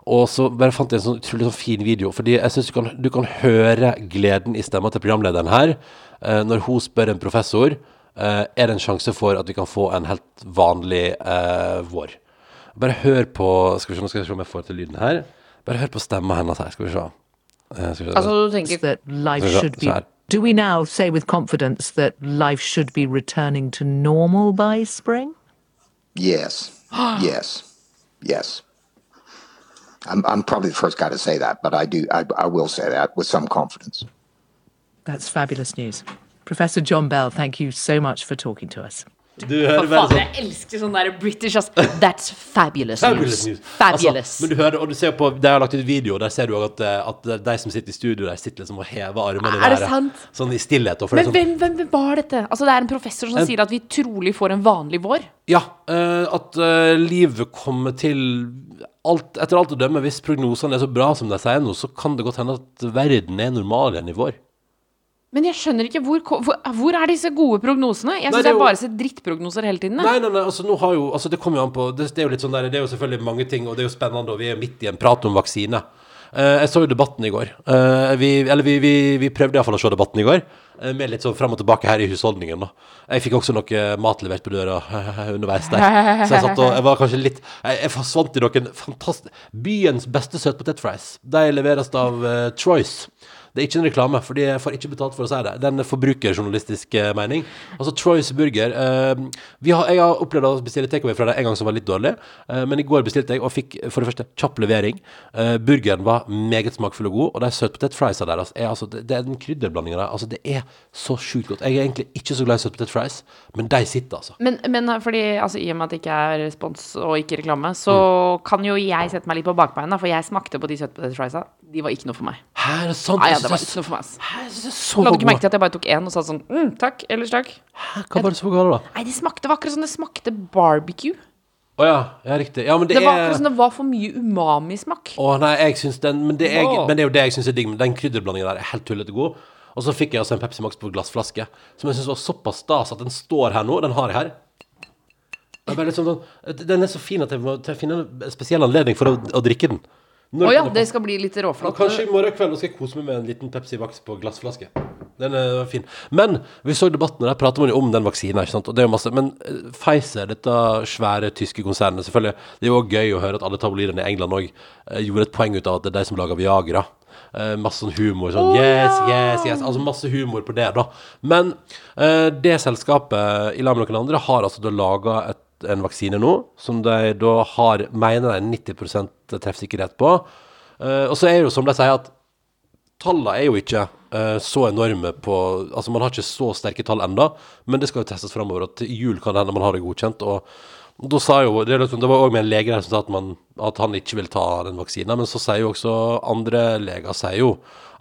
Og så bare fant jeg en sånn utrolig sånn fin video. Fordi jeg synes du kan, du kan høre gleden i stemma til programlederen her. eh, når hun spør en professor eh, er det en sjanse for at vi kan få en helt vanlig eh, vår. Bare hør på Skal vi se, nå skal jeg se om jeg får til lyden her. Bare hør på stemma hennes her. Skal vi se. Eh, skal vi se. Altså, du tenker that life should be. Do we now say with confidence that life should be returning to normal by spring? Yes. yes. Yes. I'm, I'm probably the first guy to say that, but I do I, I will say that with some confidence. That's fabulous news. Professor John Bell, thank you so much for talking to us. Du hører For bare faen, sånn jeg elsker sånn der British, ass. [laughs] That's fabulous, Fabulous news. news. Fabulous. Altså, men du hører, og du ser på, De har lagt ut video, og der ser du at, eh, at de som sitter i studio, der sitter liksom og hever armene i det været. sant? Sånn i stillhet. Og for men sånn, hvem, hvem var dette? Altså, det er en professor som En- sier at vi trolig får en vanlig vår. ja, Uh, at uh, livet kommer til alt, Etter alt å dømme, hvis prognosene er så bra som de sier nå, så kan det godt hende at verden er normal igjen i vår. Men jeg skjønner ikke hvor, hvor, hvor er disse gode prognosene? Jeg syns jeg jo- bare ser drittprognoser hele tiden. Nei, nei, nei, altså nå har jo altså Det kommer jo an på det, det er jo litt sånn der Det er jo selvfølgelig mange ting, og det er jo spennende, og vi er jo midt i en prat om vaksine. Eh, jeg så jo debatten i går. Eh, vi, eller vi, vi, vi prøvde iallfall å se debatten i går, eh, med litt sånn fram og tilbake her i husholdningen. da Jeg fikk også noe mat levert på døra [laughs] underveis der. Så jeg satt og Jeg var kanskje litt Jeg, jeg forsvant i noen fantastisk Byens beste søtpotetfries. De leveres av uh, Troyes. Det er ikke en reklame, for de får ikke betalt for å si det. Det er en forbrukerjournalistisk eh, mening. Altså Troys burger eh, vi har, Jeg har opplevd å bestille takeaway fra deg en gang som var litt dårlig, eh, men i går bestilte jeg og fikk for det første kjapp levering. Eh, burgeren var meget smakfull og god, og de søtpotetfriesa deres er altså Det, det er den krydderblandinga der. Altså, det er så sjukt godt. Jeg er egentlig ikke så glad i søtpotetfries, men de sitter, altså. Men, men fordi, altså, i og med at det ikke er respons og ikke reklame, så Mm. kan jo jeg sette meg litt på bakbeina, for jeg smakte på de søtpotetfriesa. De var ikke noe for meg. Er det sant? Nei, ja, det var ikke noe for meg. Hæ, jeg så Du ikke merke til at jeg bare tok én og sa sånn mm, takk, ellers takk. Hæ, Hva var det som var galt, da? Nei, de smakte det var akkurat som det smakte barbecue. Å ja, ja, riktig. Ja, men det, Det var akkurat som det var for mye umami-smak. Å nei, jeg syns den men det, er, oh. men det er jo det jeg syns er digg. Men den krydderblandingen der er helt tullete god. Og så fikk jeg altså en Pepsi Max på glassflaske, som jeg syns var såpass stas at den står her nå. Den har jeg her. Det er sånn, sånn- den er så fin at jeg må finne en spesiell anledning for å, å drikke den. Når oh, ja, det skal bli litt råflott. Kanskje i morgen kveld skal jeg kose meg med en liten Pepsi Max på glassflaske. Den er fin. Men vi så debatten, og der prater man jo om den vaksina. ikke sant? Og det er jo masse, Men eh, Pfizer, dette svære tyske konsernet selvfølgelig, Det er jo gøy å høre at alle tabloidene i England òg gjorde et poeng ut av at det er de som lager Viagra. Uh, masse sånn humor. sånn, yes, yes, yes, altså Masse humor på det, da. Men uh, det selskapet, i lag med noen andre, har altså da laga en vaksine nå, som de da har, mener de 90% treffsikkerhet på. Eh, og så er det jo som de sier, at Tallene er jo ikke eh, så enorme på Altså, man har ikke så sterke tall enda, men det skal jo testes framover. Og til jul kan det hende man har det godkjent. Og Da sa jo, det, liksom, det var òg med en lege der som sa at, man, at han ikke vil ta den vaksina, men så sier jo også andre leger sier jo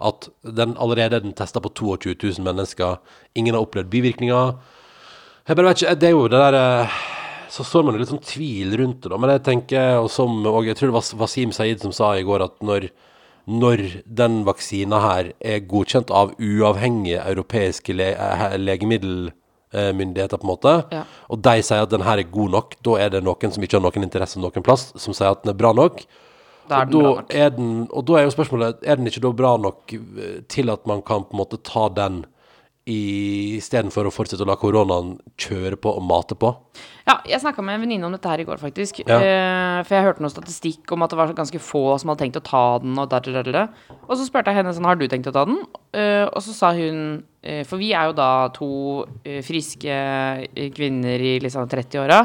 at den allerede er den testa på 22 000 mennesker. Ingen har opplevd bivirkninger. Jeg bare vet ikke, det er jo det der eh, Så står man jo litt sånn tvil rundt det, da. Men jeg tenker, og som og jeg tror det var Wasim Saeed som sa i går, at når, når den vaksina her er godkjent av uavhengige europeiske le eh, legemiddelmyndigheter, på en måte, Ja. og de sier at den her er god nok, da er det noen som ikke har noen interesse noen plass, som sier at den er bra nok. Da Og da er den, og da er jo spørsmålet Er den ikke da bra nok eh, til at man kan på en måte ta den istedenfor å fortsette å la koronaen kjøre på og mate på? Ja, jeg snakka med en venninne om dette her i går, faktisk. Ja. Eh, for jeg hørte noe statistikk om at det var ganske få som hadde tenkt å ta den. Og, der, der, der, og så spurte jeg henne sånn, har du tenkt å ta den? Eh, og så sa hun eh, For vi er jo da to eh, friske eh, kvinner i liksom 30-åra.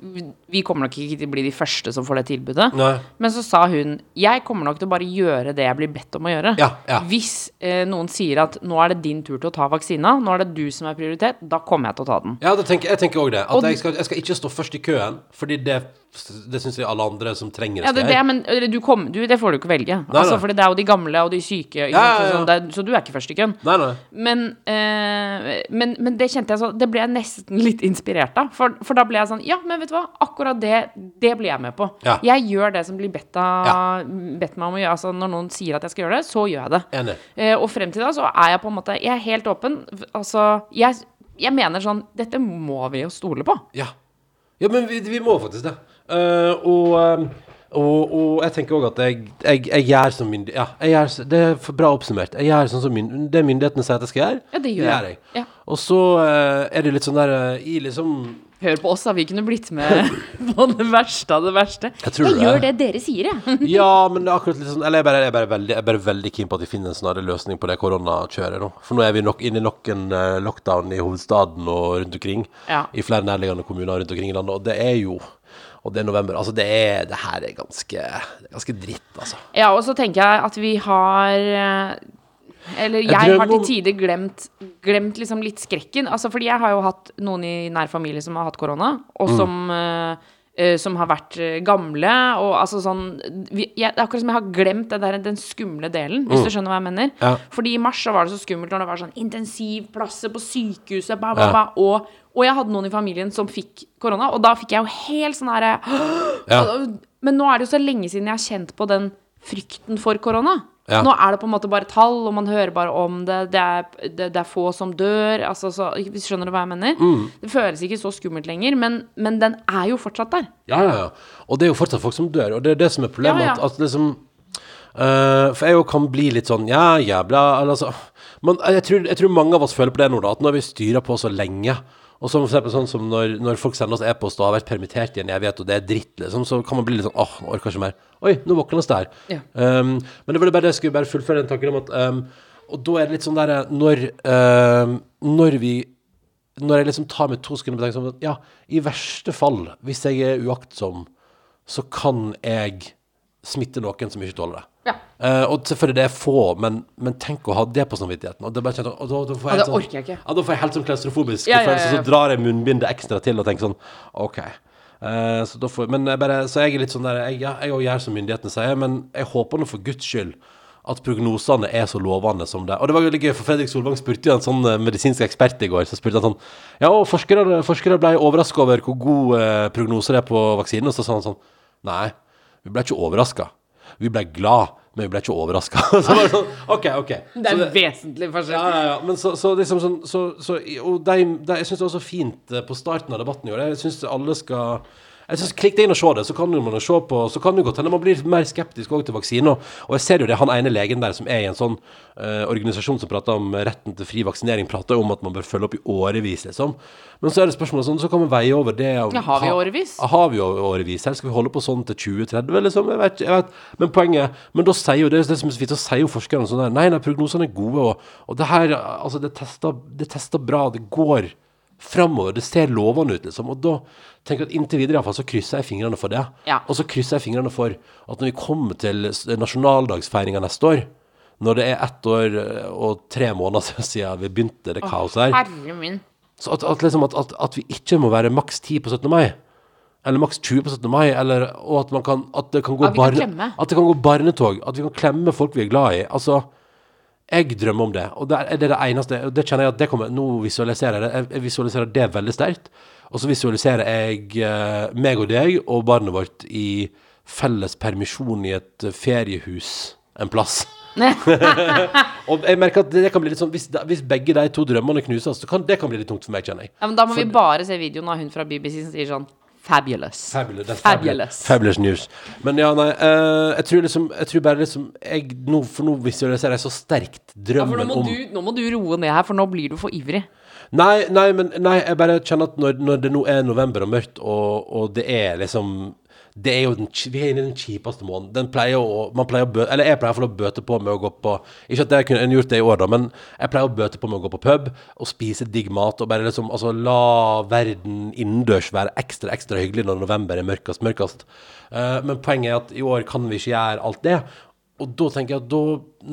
Vi, vi kommer nok ikke til å bli de første som får det tilbudet. Nei. Men så sa hun jeg kommer nok til å bare gjøre det jeg blir bedt om å gjøre. Ja, ja. Hvis eh, noen sier at nå er det din tur til å ta vaksina, nå er det du som er prioritet, da kommer jeg til å ta den. Ja, det tenker, jeg tenker òg det. At Og- jeg skal, jeg skal ikke stå først i køen, fordi det, det syns jeg alle andre som trenger Ja, det, gjøre. men du kom, du, det får du ikke velge. Nei, altså, fordi det er jo de gamle og de syke. Ja, ja, ja. Så, du er ikke først i køen. Nei, nei. Men, eh, men, men det kjente jeg så Det ble jeg nesten litt inspirert av. For, for da ble jeg sånn Ja, men vet du hva? Akkurat det, det blir jeg med på. Ja. Jeg gjør det som blir bedt, av, bedt meg om å gjøre. Altså, når noen sier at jeg skal gjøre det, så gjør jeg det. Enig. Eh, og frem til da så er jeg på en måte Jeg er helt åpen. Altså, jeg, jeg mener sånn Dette må vi jo stole på. Ja. ja, men vi, vi må faktisk det. Uh, og, eh, og, og jeg tenker òg at jeg, jeg, jeg gjør som myndighet Ja, jeg gjør, det er bra oppsummert. Jeg gjør sånn som mynd, det myndighetene sier at jeg skal gjøre. Ja, det gjør jeg. Ja. Og så uh, er det litt sånn der eh, i liksom Hør på oss, da. Vi kunne blitt med [laughs] på det verste av det verste. Jeg jeg det. gjør det dere sier, jeg. [laughs] Ja, men det er akkurat litt sånn Eller jeg er bare, jeg er bare, veldig, jeg er bare veldig keen på at vi finner en snarere løsning på det koronakjøret nå. For nå er vi nok inne i nok en eh, lockdown i hovedstaden og rundt omkring. Ja. I flere nærliggende kommuner rundt omkring i landet. Og det er jo Og det er november. Altså, det er Det her er ganske ganske dritt, altså. Ja, og så tenker jeg at vi har eh, Eller jeg jeg har til tider glemt, glemt liksom litt skrekken. Altså, fordi jeg har jo hatt noen i nær familie som har hatt korona, Mm. og som mm. uh, som har vært eh, gamle, og altså sånn vi, jeg, akkurat som jeg har glemt det der, den skumle delen, hvis du skjønner hva jeg mener. Mm. Ja. Fordi i mars så var det så skummelt når det var sånn intensivplasser på sykehuset, ba, ba, ba, og, og jeg hadde noen i familien som fikk korona, og da fikk jeg jo helt sånn herre [gasps] Ja. Men nå er det jo så lenge siden jeg har kjent på den frykten for korona. Ja. Nå er det på en måte bare tall, og man hører bare om det. Det er, det, det er få som dør. Altså, så, Skjønner du hva jeg mener? Mm. Det føles ikke så skummelt lenger, men, men den er jo fortsatt der. Ja, ja, ja. Og det er jo fortsatt folk som dør, og det er det som er problemet. Ja, ja. At, at liksom uh, For jeg jo kan bli litt sånn Ja, jævla eller, altså, men jeg, tror, jeg tror mange av oss føler på det nå, da. At når vi styrer på så lenge og så for eksempel sånn som når, når folk sender oss e-post og har vært permittert i en evighet, og det er dritt, liksom, så kan man bli litt sånn åh, nå orker jeg ikke mer. Oi, nå våknes det her. Ja. Um, men det var det bare jeg skulle bare fullføre den tanken om at um, Og da er det litt sånn derre Når, um, når vi Når jeg liksom tar med to sekunder betenkning sånn at ja, i verste fall, hvis jeg er uaktsom, så kan jeg smitte noen som ikke tåler det. Ja. Uh, og selvfølgelig det er få, men, men tenk å ha det på samvittigheten. Og det, bare og da, da får jeg Ja, det sånn- orker jeg ikke. Ja, da får jeg helt sånn klaustrofobisk Ja, følelse, så drar jeg munnbindet ekstra til og tenker sånn OK. Uh, så, får, men jeg bare, så jeg er litt sånn der Jeg, ja, jeg gjør som myndighetene sier, men jeg håper nå for guds skyld at prognosene er så lovende som det. Og det var veldig gøy, for Fredrik Solvang spurte jo en sånn eh, medisinsk ekspert i går. Så spurte han sånn Ja, og forskere, forskere ble overraska over hvor god eh, prognose det er på vaksinen. Og så sa han sånn Nei, vi ble ikke overraska. Vi ble glad, men vi ble ikke overraska. [laughs] så var det sånn OK, OK. Det er en vesentlig forskjell. ja, ja, ja. Men så, så liksom sånn så, så, Og de, de, jeg syns det var så fint eh, på starten av debatten i år. Jeg syns alle skal jeg synes, Klikk deg inn og se det, så kan man jo se på Så kan det godt hende man blir mer skeptisk også til vaksine. Og, jeg ser jo det, han ene legen der som er i en sånn uh, organisasjon som prater om retten til fri vaksinering, prater jo om at man bør følge opp i årevis, liksom. Men så er det spørsmålet sånn, så kan man veie over det og- Ja, har vi årevis? Ja, Har vi årevis? Her skal vi holde på sånn til 2030, liksom? Jeg vet, jeg vet. Men poenget Men da sier jo det, det som er så fint, så sier jo forskerne sånn der Nei, nei, prognosene er gode, og, og det her Altså, det tester, det tester bra, det går framover, det ser lovende ut, liksom. Og da tenker jeg at inntil videre iallfall så krysser jeg fingrene for det. Ja. Og så krysser jeg fingrene for at når vi kommer til nasjonaldagsfeiringa neste år, når det er ett år eh, og tre måneder [laughs] siden vi begynte det kaoset her, Herre min. så at, at, liksom at, at, at vi ikke må være maks ti på 17. mai. eller maks 20 på 17. mai, eller, og at, man kan, at det kan gå barne- At det kan gå barnetog. At vi kan klemme folk vi er glad i. Altså, jeg drømmer om det, og det er det, det eneste og Det kjenner jeg at det kommer Nå visualiserer jeg det. Jeg- visualiserer det veldig sterkt. Og så visualiserer jeg eh, meg og deg og barnet vårt i felles permisjon i et eh, feriehus en plass. [laughs] Og jeg merker at det, kan bli litt sånn Hvis, hvis begge de to drømmene knuses, så kan det kan bli litt tungt for meg, kjenner jeg. Ja, men da må vi bare se videoen av hun fra BBC som sier sånn Fabulous. Fabulous, er Fabulous. Fabulous news. Men ja, nei, Uh, jeg tror liksom Jeg tror bare liksom jeg, nå, For nå visualiserer jeg så sterkt Ja, for nå må, om du, nå må du roe ned her, for nå blir du for ivrig. Nei, nei, men nei, jeg bare kjenner at når, når det nå er november og mørkt, og, og det er liksom det er jo den, Vi er inne i den kjipeste måneden. Den pleier å, man pleier å bø, Eller jeg pleier å bøte på med å gå på Ikke at jeg kunne gjort det i år, da, men jeg pleier å bøte på med å gå på pub og spise digg mat. Og bare liksom altså, la verden innendørs være ekstra ekstra hyggelig når november er mørkest mørkest. Uh, men poenget er at i år kan vi ikke gjøre alt det. Og da tenker jeg at da,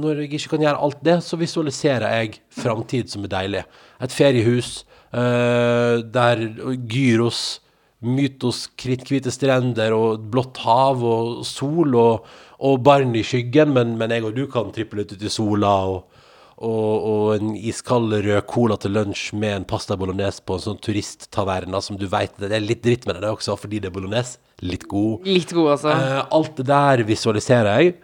når jeg ikke kan gjøre alt det, så visualiserer jeg framtid som er deilig. Et feriehus uh, der gyros, mytos, kritthvite strender og blått hav og sol og, og barn i skyggen, men, men jeg og du kan trippe litt ut i sola og, og, og en iskald rød cola til lunsj med en pasta bolognese på en sånn turisttaverna som du vet Det er litt dritt med det også, fordi det er bolognese. Litt god. Litt god, også. Eh, alt det der visualiserer jeg,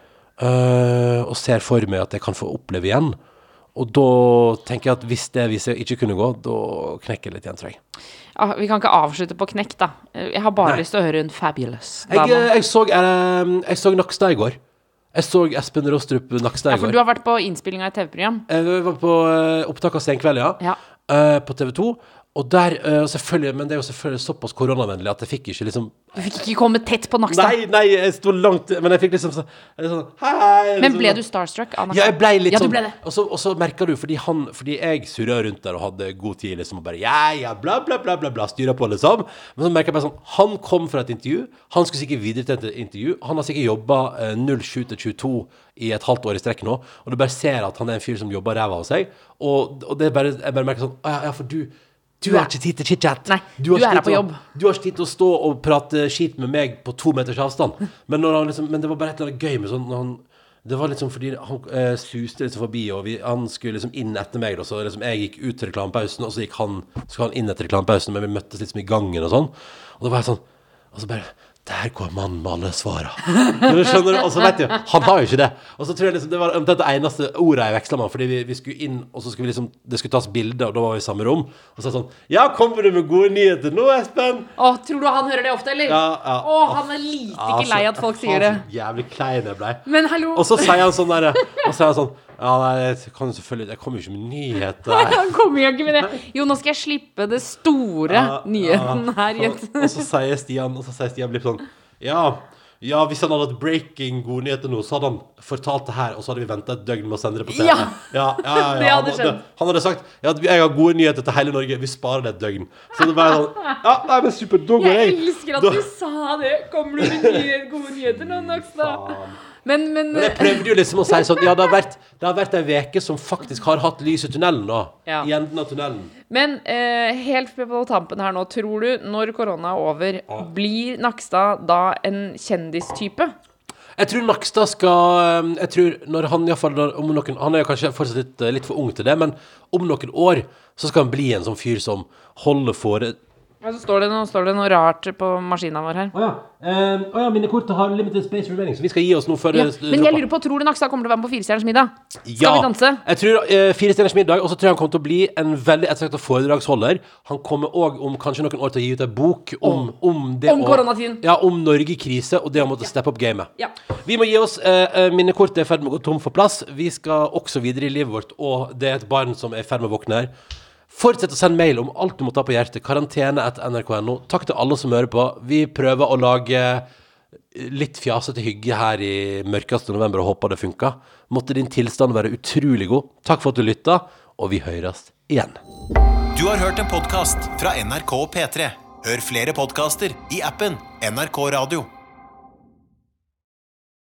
eh, og ser for meg at jeg kan få oppleve igjen. Og da tenker jeg at hvis det viser ikke kunne gå, da knekker jeg litt igjen, tror jeg. Ja, vi kan ikke avslutte på knekk, da. Jeg har bare lyst til å høre en Fabulous. Jeg, eh, jeg, så, eh, jeg så Nakstad i går. Jeg så Espen Rostrup Nakstad Ja, i for går. du har vært på innspillinga i TV-program. Jeg var på eh, opptak av Senkveld, ja. Ja. Eh, på TV 2. Og der, eh, selvfølgelig, men det er jo selvfølgelig såpass koronavennlig at jeg fikk ikke liksom Du fikk ikke komme tett på Nakstad. Nei, nei, jeg sto langt Men jeg fikk liksom sånn, sånn Hei, hei. Men liksom ble du starstruck av Nakstad? Ja, jeg ble litt ja, sånn ble. Og så, og så merka du, fordi han Fordi jeg surra rundt der og hadde god tid, liksom, og bare ja, ja, bla, bla, bla, bla, bla styra på, liksom. Men så merka jeg bare sånn Han kom fra et intervju. Han skulle sikkert videre til et intervju. Han har sikkert jobba eh, 07 til 22 i et halvt år i strekk nå, og du bare ser at han er en fyr som jobber ræva av seg. Og, og det bare Jeg bare merker sånn ja, ja, for du du har ikke tid til chit-chat. Du er her på til å- Du har ikke tid til å stå og prate skit med meg på to meters avstand. Men, liksom, men det var bare et eller annet gøy med sånn han, Det var liksom fordi han eh, suste liksom forbi, og vi, han skulle liksom inn etter meg. Da, så liksom jeg gikk ut til reklamepausen, og så gikk han, så han inn etter reklamepausen, men vi møttes liksom i gangen og sånn. Og det var sånn Og så bare Der går mannen med alle svara. Du og så vet du, han har jo ikke det. Og så tror jeg liksom Det var omtrent det eneste ordet jeg veksla med, fordi vi, vi skulle inn, og så skulle vi liksom Det skulle tas bilde, og da var vi i samme rom. Og så er det sånn Ja, kommer du med gode nyheter nå, Espen? Å, tror du han hører det ofte, eller? Ja, ja. Å, han er lite ikke lei at folk sier det. Så Jævlig klein jeg ble. Men hallo Og så sier han sånn derre Og så sier han sånn Ja, nei, det kan jo selvfølgelig Jeg kommer jo ikke med nyheter. Han kommer jo ikke med det. Jo, nå skal jeg slippe det store Ja, nyheten ja. her. Og, og så sier Stian Og så sier Stian Blipp sånn Ja, ja, hvis han hadde hatt breaking gode nyheter nå, så hadde han fortalt det her, og så hadde vi venta et døgn med å sende det på TV. Ja. ja, ja, ja, [laughs] Det hadde Han, skjedd. han hadde sagt Ja, jeg har gode nyheter til hele Norge. Vi sparer det et døgn. Så det var sånn Ja, nei, men super, Da går Jeg jeg. elsker at Da- du sa det. Kommer du med nye, gode nyheter nå, Nakstad? Men, men, Men jeg prøvde jo liksom å si sånn Ja, det har vært, det har vært ei uke som faktisk har hatt lys i tunnelen nå. Ja. I enden av tunnelen. men eh, helt på tampen her nå, tror du, når korona er over, blir Nakstad da en kjendistype? Jeg tror Nakstad skal um, Jeg tror når han i hvert fall om noen Han er jo kanskje fortsatt litt, uh, litt for ung til det, men om noen år så skal han bli en sånn fyr som holder fore... Ja, så står det, noe, står det noe rart på maskina vår her. Å ja. Um, oh, ja, minnekortet har limited space remaining, så vi skal gi oss noe før Ja, men jeg lurer på, tror du Nakstad kommer til å være med på Firestjerners middag? Skal Ja. vi danse? Jeg tror uh, Fire stjerners middag, og så tror jeg han kommer til å bli en veldig ettertraktet foredragsholder. Han kommer òg om kanskje noen år til å gi ut en bok om, om det Om koronatiden. Ja, om Norge i krise, og det å måtte steppe opp gamet. Ja. Vi må gi oss. Uh, minnekortet er i ferd med å gå tom for plass. Vi skal også videre i livet vårt, og det er et barn som er i ferd med å våkne her. Fortsett å sende mail om alt du måtte ha på hjertet. Karantene etter nrk.no. Takk til alle som hører på. Vi prøver å lage litt fjasete hygge her i mørkeste november og håper det funker. Måtte din tilstand være utrolig god. Takk for at du lytta, og vi høres igjen. Du har hørt en podkast fra NRK og P3. Hør flere podkaster i appen NRK Radio.